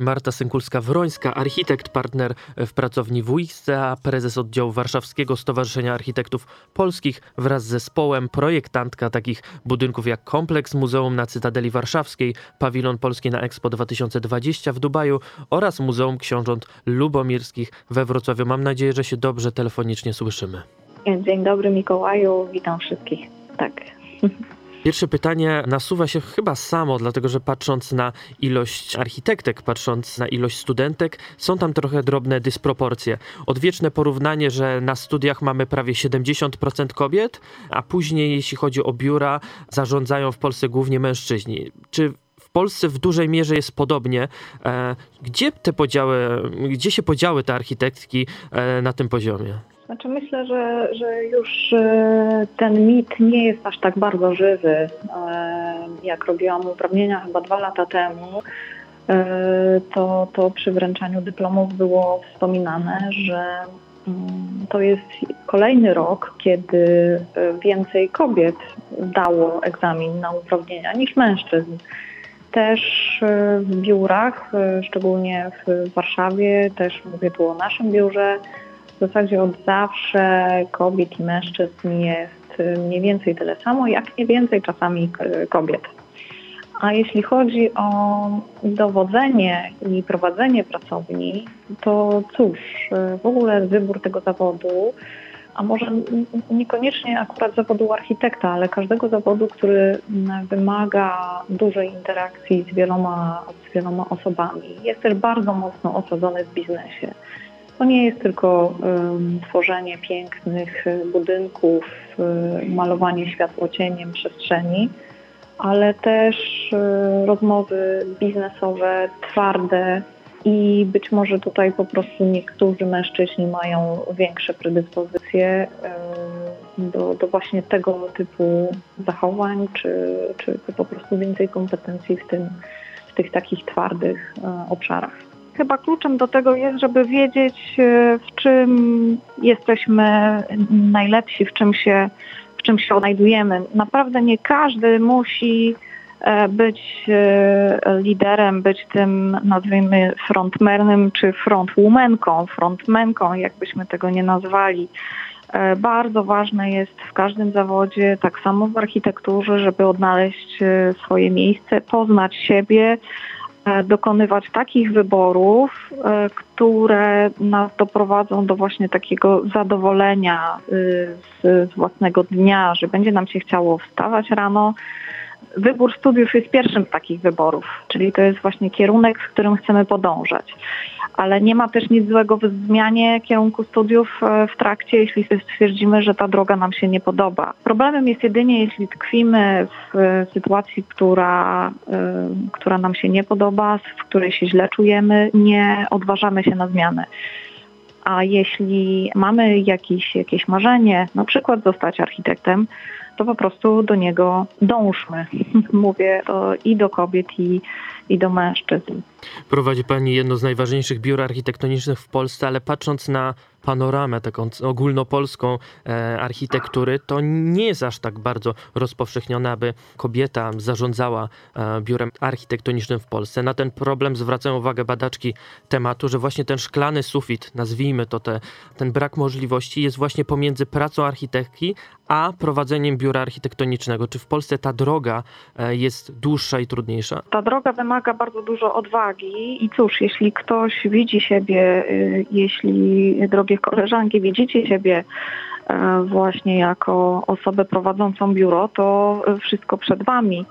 Marta Synkulska-Wrońska, architekt, partner w pracowni WISA, prezes oddziału Warszawskiego Stowarzyszenia Architektów Polskich wraz z zespołem, projektantka takich budynków jak Kompleks Muzeum na Cytadeli Warszawskiej, Pawilon Polski na Expo 2020 w Dubaju oraz Muzeum Książąt Lubomirskich we Wrocławiu. Mam nadzieję, że się dobrze telefonicznie słyszymy. Dzień dobry Mikołaju, witam wszystkich. Tak. Pierwsze pytanie nasuwa się chyba samo, dlatego że patrząc na ilość architektek, patrząc na ilość studentek, są tam trochę drobne dysproporcje. Odwieczne porównanie, że na studiach mamy prawie 70% kobiet, a później, jeśli chodzi o biura, zarządzają w Polsce głównie mężczyźni. Czy w Polsce w dużej mierze jest podobnie. E, gdzie te podziały, gdzie się podziały te architektki e, na tym poziomie? Znaczy myślę, że, że już e, ten mit nie jest aż tak bardzo żywy, e, jak robiłam uprawnienia chyba dwa lata temu. E, to, to przy wręczaniu dyplomów było wspominane, że mm, to jest kolejny rok, kiedy więcej kobiet dało egzamin na uprawnienia niż mężczyzn. Też w biurach, szczególnie w Warszawie, też mówię tu o naszym biurze, w zasadzie od zawsze kobiet i mężczyzn jest y, mniej więcej tyle samo, jak nie więcej czasami kobiet. A jeśli chodzi o dowodzenie i prowadzenie pracowni, to cóż, y, w ogóle wybór tego zawodu, a może niekoniecznie akurat zawodu architekta, ale każdego zawodu, który wymaga dużej interakcji z wieloma, z wieloma osobami, jest też bardzo mocno osadzony w biznesie. To nie jest tylko tworzenie pięknych y, budynków, um, malowanie światłocieniem przestrzeni, ale też um, rozmowy biznesowe, twarde i być może tutaj po prostu niektórzy mężczyźni mają większe predyspozycje do, do właśnie tego typu zachowań, czy, czy, czy po prostu więcej kompetencji w, tym, w tych takich twardych obszarach chyba kluczem do tego jest, żeby wiedzieć, e, w czym jesteśmy najlepsi, w czym się, w czym się odnajdujemy. Naprawdę nie każdy musi e, być e, liderem, być tym, nazwijmy, frontmanem czy frontwomanką, frontmenką, jakbyśmy tego nie nazwali. Bardzo ważne jest w każdym zawodzie, tak samo w architekturze, żeby odnaleźć swoje miejsce, poznać siebie, dokonywać takich wyborów, e, które nas doprowadzą do właśnie takiego zadowolenia y, z własnego dnia, że będzie nam się chciało wstawać rano. Wybór studiów jest pierwszym z takich wyborów, czyli to jest właśnie kierunek, w którym chcemy podążać ale nie ma też nic złego w zmianie kierunku studiów e, w trakcie, jeśli stwierdzimy, że ta droga nam się nie podoba. Problemem jest jedynie, jeśli tkwimy w sytuacji, która, e, która nam się nie podoba, w której się źle czujemy, nie odważamy się na zmianę. A jeśli mamy jakieś, jakieś marzenie, na przykład zostać architektem, to po prostu do niego dążmy. Mówię i do kobiet, i, i do mężczyzn. Prowadzi Pani jedno z najważniejszych biur architektonicznych w Polsce, ale patrząc na panoramę taką ogólnopolską e, architektury, to nie jest aż tak bardzo rozpowszechnione, aby kobieta zarządzała e, biurem architektonicznym w Polsce. Na ten problem zwracają uwagę badaczki tematu, że właśnie ten szklany sufit, nazwijmy to te, ten brak możliwości, jest właśnie pomiędzy pracą architektki a prowadzeniem biura architektonicznego. Czy w Polsce ta droga e, jest dłuższa i trudniejsza? Ta droga wymaga bardzo dużo odwagi i cóż, jeśli ktoś widzi siebie, y, jeśli drogie koleżanki widzicie siebie e, właśnie jako osobę prowadzącą biuro, to wszystko przed wami.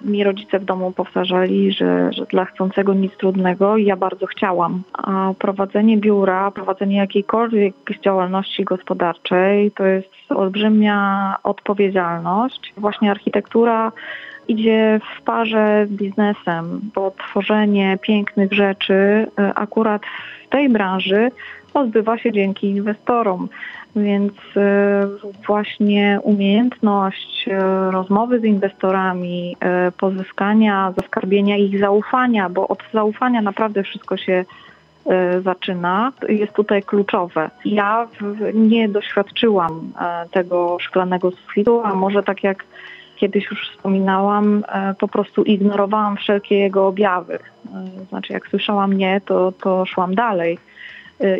Mi rodzice w domu powtarzali, że, że dla chcącego nic trudnego i ja bardzo chciałam. A prowadzenie biura, prowadzenie jakiejkolwiek działalności gospodarczej to jest olbrzymia odpowiedzialność. Właśnie architektura idzie w parze z biznesem, bo tworzenie pięknych rzeczy e, akurat w tej branży odbywa się dzięki inwestorom. Więc e, właśnie umiejętność e, rozmowy z inwestorami, pozyskania, zaskarbienia ich zaufania, bo od zaufania naprawdę wszystko się zaczyna, jest tutaj kluczowe. Ja nie doświadczyłam tego szklanego sufitu, a może tak jak kiedyś już wspominałam, po prostu ignorowałam wszelkie jego objawy. Znaczy, jak słyszałam nie, to, to szłam dalej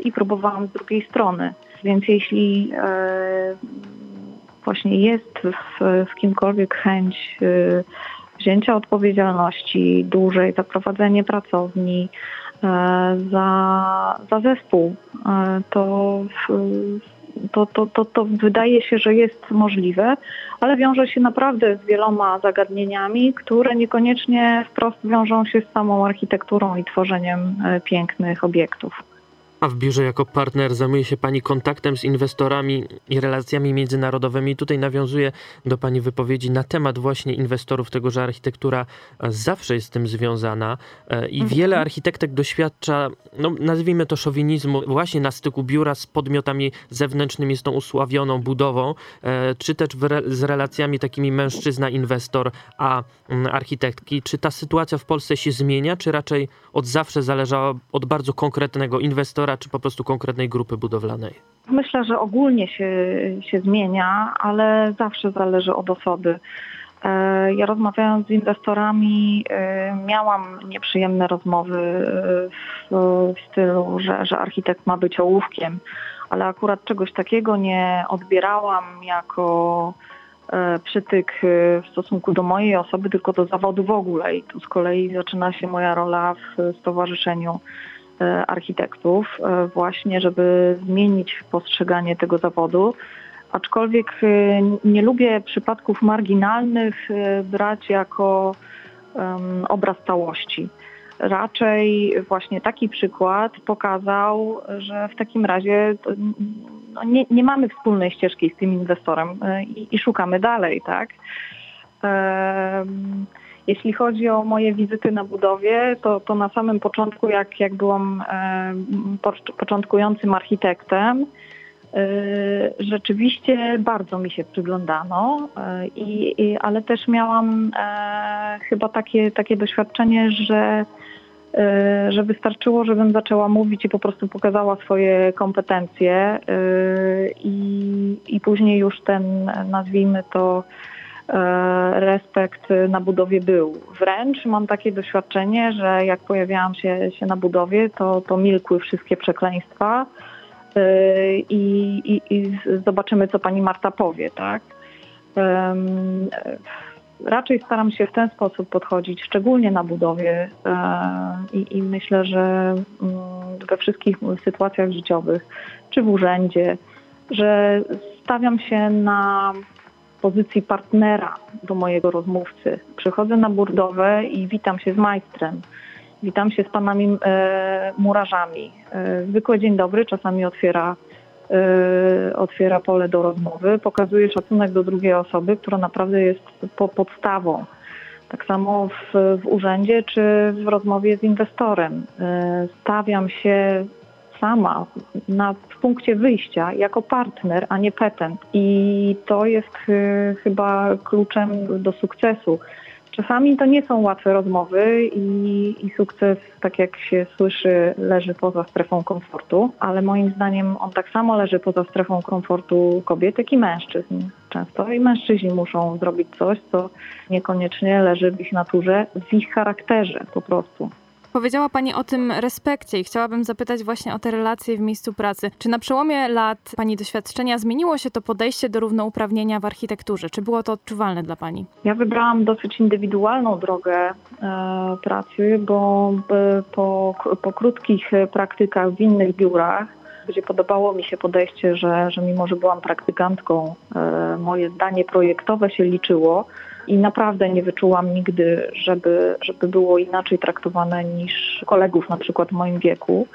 i próbowałam z drugiej strony. Więc jeśli właśnie jest w, w kimkolwiek chęć wzięcia odpowiedzialności dłużej za prowadzenie pracowni, za, za zespół, to to, to, to, to wydaje się, że jest możliwe, ale wiąże się naprawdę z wieloma zagadnieniami, które niekoniecznie wprost wiążą się z samą architekturą i tworzeniem e, pięknych obiektów. A w biurze jako partner zajmuje się Pani kontaktem z inwestorami i relacjami międzynarodowymi. Tutaj nawiązuje do Pani wypowiedzi na temat właśnie inwestorów, tego, że architektura zawsze jest z tym związana e, i mhm. wiele architektek doświadcza, no nazwijmy to szowinizmu, właśnie na styku biura z podmiotami zewnętrznymi, z tą usławioną budową, e, czy też z relacjami takimi mężczyzna-inwestor, a mm, architektki. Czy ta sytuacja w Polsce się zmienia, czy raczej od zawsze zależała od bardzo konkretnego inwestora, czy po prostu konkretnej grupy budowlanej? Myślę, że ogólnie się, się zmienia, ale zawsze zależy od osoby. E, ja rozmawiając z inwestorami, e, miałam nieprzyjemne rozmowy e, w, w stylu, że, że architekt ma być ołówkiem, ale akurat czegoś takiego nie odbierałam jako przytyk w stosunku do mojej osoby, tylko do zawodu w ogóle. I tu z kolei zaczyna się moja rola w stowarzyszeniu architektów, e, właśnie, żeby zmienić postrzeganie tego zawodu. Aczkolwiek e, nie lubię przypadków marginalnych brać jako obraz całości. Raczej właśnie taki przykład pokazał, że w takim razie no nie, nie, mamy wspólnej ścieżki z tym inwestorem i, i szukamy dalej, tak? Jeśli chodzi o moje wizyty na budowie, to, to na samym początku, jak, jak byłam e, początkującym architektem, e, rzeczywiście bardzo mi się przyglądano, e, i, ale też miałam chyba takie, takie doświadczenie, że, że wystarczyło, żebym zaczęła mówić i po prostu pokazała swoje kompetencje i, i później już ten, nazwijmy to, respekt na budowie był. Wręcz mam takie doświadczenie, że jak pojawiałam się, się na budowie, to, to milkły wszystkie przekleństwa e, i, i, i zobaczymy, co pani Marta powie, tak? Raczej staram się w ten sposób podchodzić, szczególnie na budowie e, i, i myślę, że mm, we wszystkich sytuacjach życiowych, czy w urzędzie, że stawiam się na pozycji partnera do mojego rozmówcy. Przychodzę na burdowę i witam się z majstrem. Witam się z panami e, murarzami. E, zwykły dzień dobry czasami otwiera, e, otwiera pole do rozmowy, pokazuje szacunek do drugiej osoby, która naprawdę jest po, podstawą. Tak samo w, w urzędzie czy w rozmowie z inwestorem. E, stawiam się sama na, w punkcie wyjścia jako partner, a nie petent. I to jest y, chyba kluczem do sukcesu. Czasami to nie są łatwe rozmowy i, i, sukces, tak jak się słyszy, leży poza strefą komfortu, ale moim zdaniem on tak samo leży poza strefą komfortu kobiet, jak i mężczyzn. Często i mężczyźni muszą zrobić coś, co niekoniecznie leży w ich naturze, w ich charakterze po prostu. Powiedziała Pani o tym respekcie i chciałabym zapytać właśnie o te relacje w miejscu pracy. Czy na przełomie lat Pani doświadczenia zmieniło się to podejście do równouprawnienia w architekturze? Czy było to odczuwalne dla Pani? Ja wybrałam dosyć indywidualną drogę e, pracy, bo e, po, po krótkich praktykach w innych biurach gdzie podobało mi się podejście, że, że mimo, że byłam praktykantką, e, moje zdanie projektowe się liczyło, i naprawdę nie wyczułam nigdy, żeby, żeby było inaczej traktowane niż kolegów na przykład w moim wieku.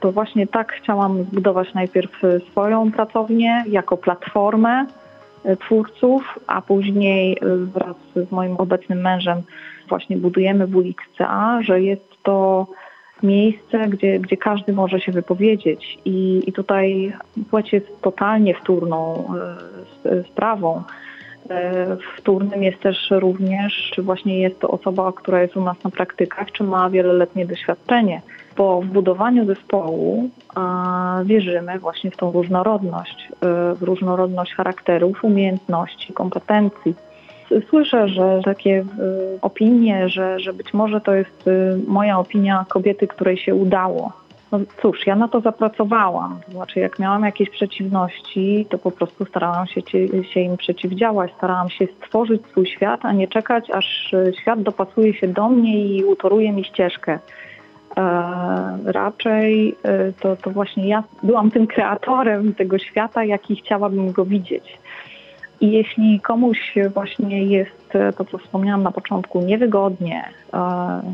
To właśnie tak chciałam zbudować najpierw swoją pracownię jako platformę e, twórców, a później e, wraz z moim obecnym mężem właśnie budujemy WXCA, że jest to miejsce, gdzie, gdzie każdy może się wypowiedzieć i, i tutaj płeć jest totalnie wtórną e, sprawą. E, wtórnym jest też również, czy właśnie jest to osoba, która jest u nas na praktykach, czy ma wieloletnie doświadczenie. Bo w budowaniu zespołu wierzymy właśnie w tą różnorodność, e, w różnorodność charakterów, umiejętności, kompetencji. słyszę, że takie opinie, że, że być może to jest moja opinia kobiety, której się udało. No cóż, ja na to zapracowałam. Znaczy, jak miałam jakieś przeciwności, to po prostu starałam się, się im przeciwdziałać, starałam się stworzyć swój świat, a nie czekać, aż świat dopasuje się do mnie i utoruje mi ścieżkę. E, raczej e, to, to właśnie ja byłam tym kreatorem tego świata, jaki chciałabym go widzieć. I jeśli komuś właśnie jest, e, to co wspomniałam na początku, niewygodnie,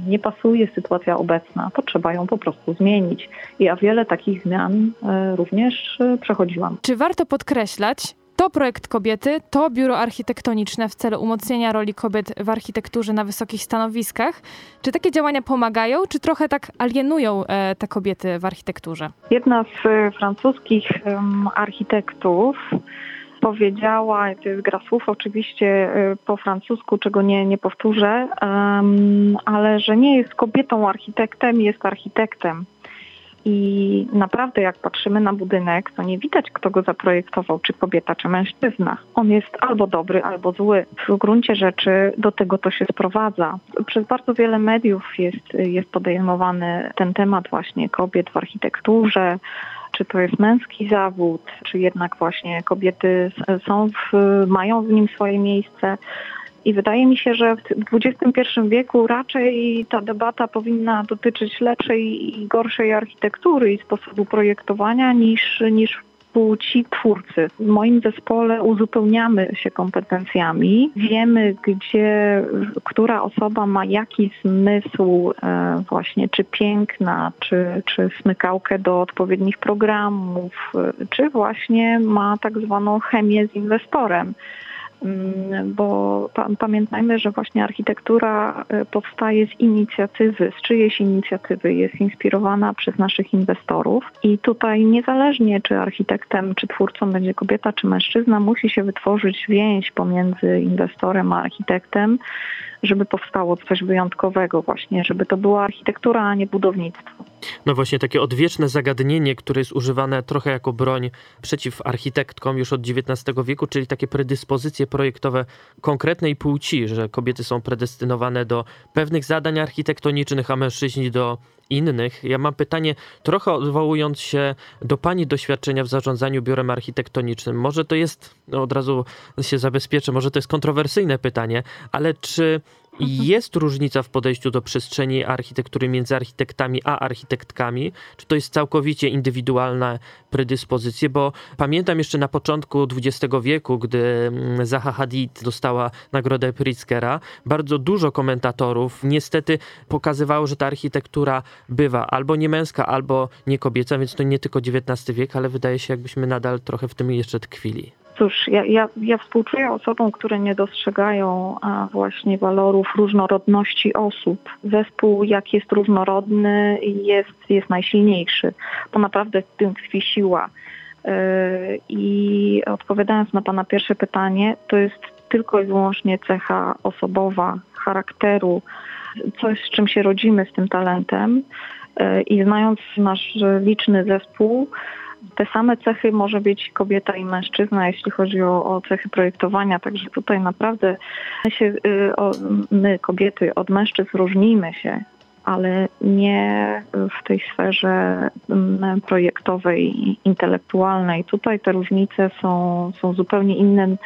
nie pasuje sytuacja obecna, to trzeba ją po prostu zmienić. I ja wiele takich zmian również przechodziłam. Czy warto podkreślać, to projekt kobiety, to biuro architektoniczne w celu umocnienia roli kobiet w architekturze na wysokich stanowiskach. Czy takie działania pomagają, czy trochę tak alienują e, te kobiety w architekturze? Jedna z e, francuskich architektów powiedziała, to jest gra słów oczywiście e, po francusku, czego nie, nie powtórzę, ale że nie jest kobietą architektem, jest architektem. I naprawdę, jak patrzymy na budynek, to nie widać, kto go zaprojektował, czy kobieta, czy mężczyzna. On jest albo dobry, albo zły. W gruncie rzeczy do tego to się sprowadza. Przez bardzo wiele mediów jest, jest podejmowany ten temat właśnie kobiet w architekturze, czy to jest męski zawód, czy jednak właśnie kobiety są w, mają w nim swoje miejsce. I wydaje mi się, że w XXI wieku raczej ta debata powinna dotyczyć lepszej i gorszej architektury i sposobu projektowania niż, niż płci twórcy. W moim zespole uzupełniamy się kompetencjami. Wiemy, gdzie, która osoba ma jaki zmysł e, właśnie, czy piękna, czy, czy smykałkę do odpowiednich programów, e, czy właśnie ma tak zwaną chemię z inwestorem. Mm, bo pamiętajmy, że właśnie architektura e, powstaje z inicjatywy, z czyjejś inicjatywy, jest inspirowana przez naszych inwestorów. I tutaj niezależnie czy architektem, czy twórcą będzie kobieta, czy mężczyzna, musi się wytworzyć więź pomiędzy inwestorem a architektem, żeby powstało coś wyjątkowego właśnie, żeby to była architektura, a nie budownictwo. No właśnie, takie odwieczne zagadnienie, które jest używane trochę jako broń przeciw architektkom już od XIX wieku, czyli takie predyspozycje projektowe konkretnej płci, że kobiety są predestynowane do pewnych zadań architektonicznych, a mężczyźni do innych. Ja mam pytanie, trochę odwołując się do Pani doświadczenia w zarządzaniu biurem architektonicznym. Może to jest, no od razu się zabezpieczę, może to jest kontrowersyjne pytanie, ale czy jest różnica w podejściu do przestrzeni architektury między architektami a architektkami? Czy to jest całkowicie indywidualna predyspozycja? Bo pamiętam jeszcze na początku XX wieku, gdy mm, Zaha Hadid dostała nagrodę Pritzkera, bardzo dużo komentatorów niestety pokazywało, że ta architektura bywa albo nie męska, albo nie kobieca, więc to nie tylko XIX wiek, ale wydaje się, jakbyśmy nadal trochę w tym jeszcze tkwili. Cóż, ja, ja, ja współczuję osobom, które nie dostrzegają właśnie walorów różnorodności osób. Zespół, jak jest różnorodny, jest, jest najsilniejszy, bo naprawdę w tym tkwi siła. Yy, I odpowiadając na Pana pierwsze pytanie, to jest tylko i wyłącznie cecha osobowa, charakteru, coś z czym się rodzimy z tym talentem. Yy, I znając nasz liczny zespół, te same cechy może być kobieta i mężczyzna, jeśli chodzi o, o cechy projektowania. Także tutaj naprawdę my, się, y, my, kobiety, od mężczyzn różnimy się, ale nie w tej sferze mm, projektowej, intelektualnej. Tutaj te różnice są, są zupełnie inne,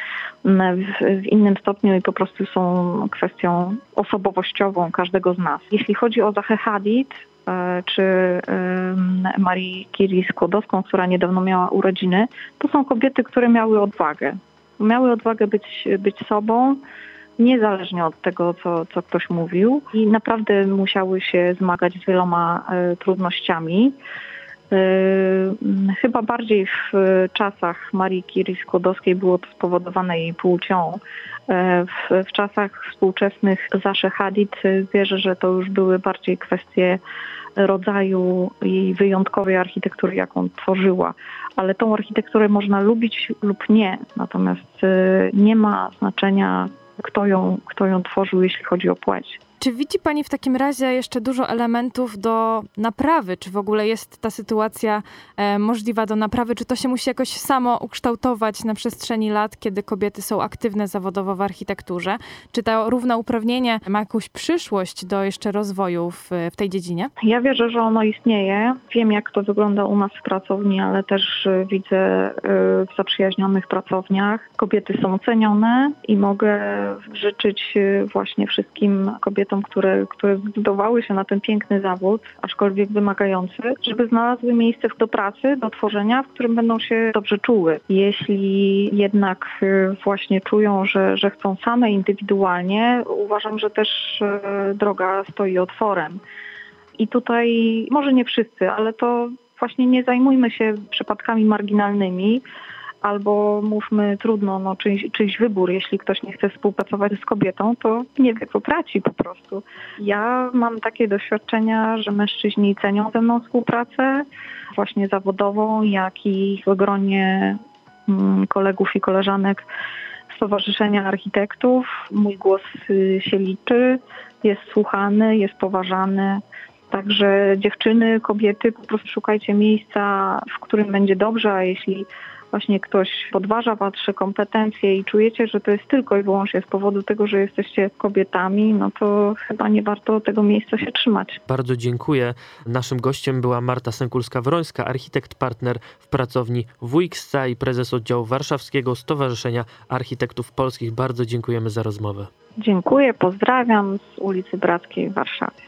mm, w, innym stopniu i po prostu są kwestią osobowościową każdego z nas. Jeśli chodzi o Zachę Hadid, czy Marii Curie Skłodowską, która niedawno miała urodziny, to są kobiety, które miały odwagę. Miały odwagę być, być sobą, niezależnie od tego, co, co ktoś mówił i naprawdę musiały się zmagać z wieloma e, trudnościami. E, chyba bardziej w czasach Marii Curie Skłodowskiej było to spowodowane jej płcią, w, w czasach współczesnych Zasze Hadid wierzę, że to już były bardziej kwestie rodzaju jej wyjątkowej architektury, jaką tworzyła. Ale tą architekturę można lubić lub nie, natomiast y, nie ma znaczenia, kto ją, kto ją tworzył, jeśli chodzi o płeć. Czy widzi Pani w takim razie jeszcze dużo elementów do naprawy? Czy w ogóle jest ta sytuacja e, możliwa do naprawy? Czy to się musi jakoś samo ukształtować na przestrzeni lat, kiedy kobiety są aktywne zawodowo w architekturze? Czy to równouprawnienie ma jakąś przyszłość do jeszcze rozwoju w, w tej dziedzinie? Ja wierzę, że ono istnieje. Wiem, jak to wygląda u nas w pracowni, ale też y, widzę y, w zaprzyjaźnionych pracowniach. Kobiety są cenione i mogę życzyć właśnie wszystkim kobietom, które, które zdecydowały się na ten piękny zawód, aczkolwiek wymagający, żeby znalazły miejsce do pracy, do tworzenia, w którym będą się dobrze czuły. Jeśli jednak y, właśnie czują, że, że chcą same indywidualnie, uważam, że też y, droga stoi otworem. I tutaj może nie wszyscy, ale to właśnie nie zajmujmy się przypadkami marginalnymi, albo mówmy trudno, no czyjś, czyjś wybór, jeśli ktoś nie chce współpracować z kobietą, to nie wie, co traci po prostu. Ja mam takie doświadczenia, że mężczyźni cenią ze mną współpracę, właśnie zawodową, jak i w gronie mm, kolegów i koleżanek Stowarzyszenia Architektów. Mój głos y, się liczy, jest słuchany, jest poważany. Także dziewczyny, kobiety, po prostu szukajcie miejsca, w którym będzie dobrze, a jeśli właśnie ktoś podważa wasze kompetencje i czujecie, że to jest tylko i wyłącznie z powodu tego, że jesteście kobietami, no to chyba nie warto tego miejsca się trzymać. Bardzo dziękuję. Naszym gościem była Marta Sękulska-Wrońska, architekt partner w pracowni WXCA i prezes oddziału warszawskiego Stowarzyszenia Architektów Polskich. Bardzo dziękujemy za rozmowę. Dziękuję, pozdrawiam z ulicy Brackiej w Warszawie.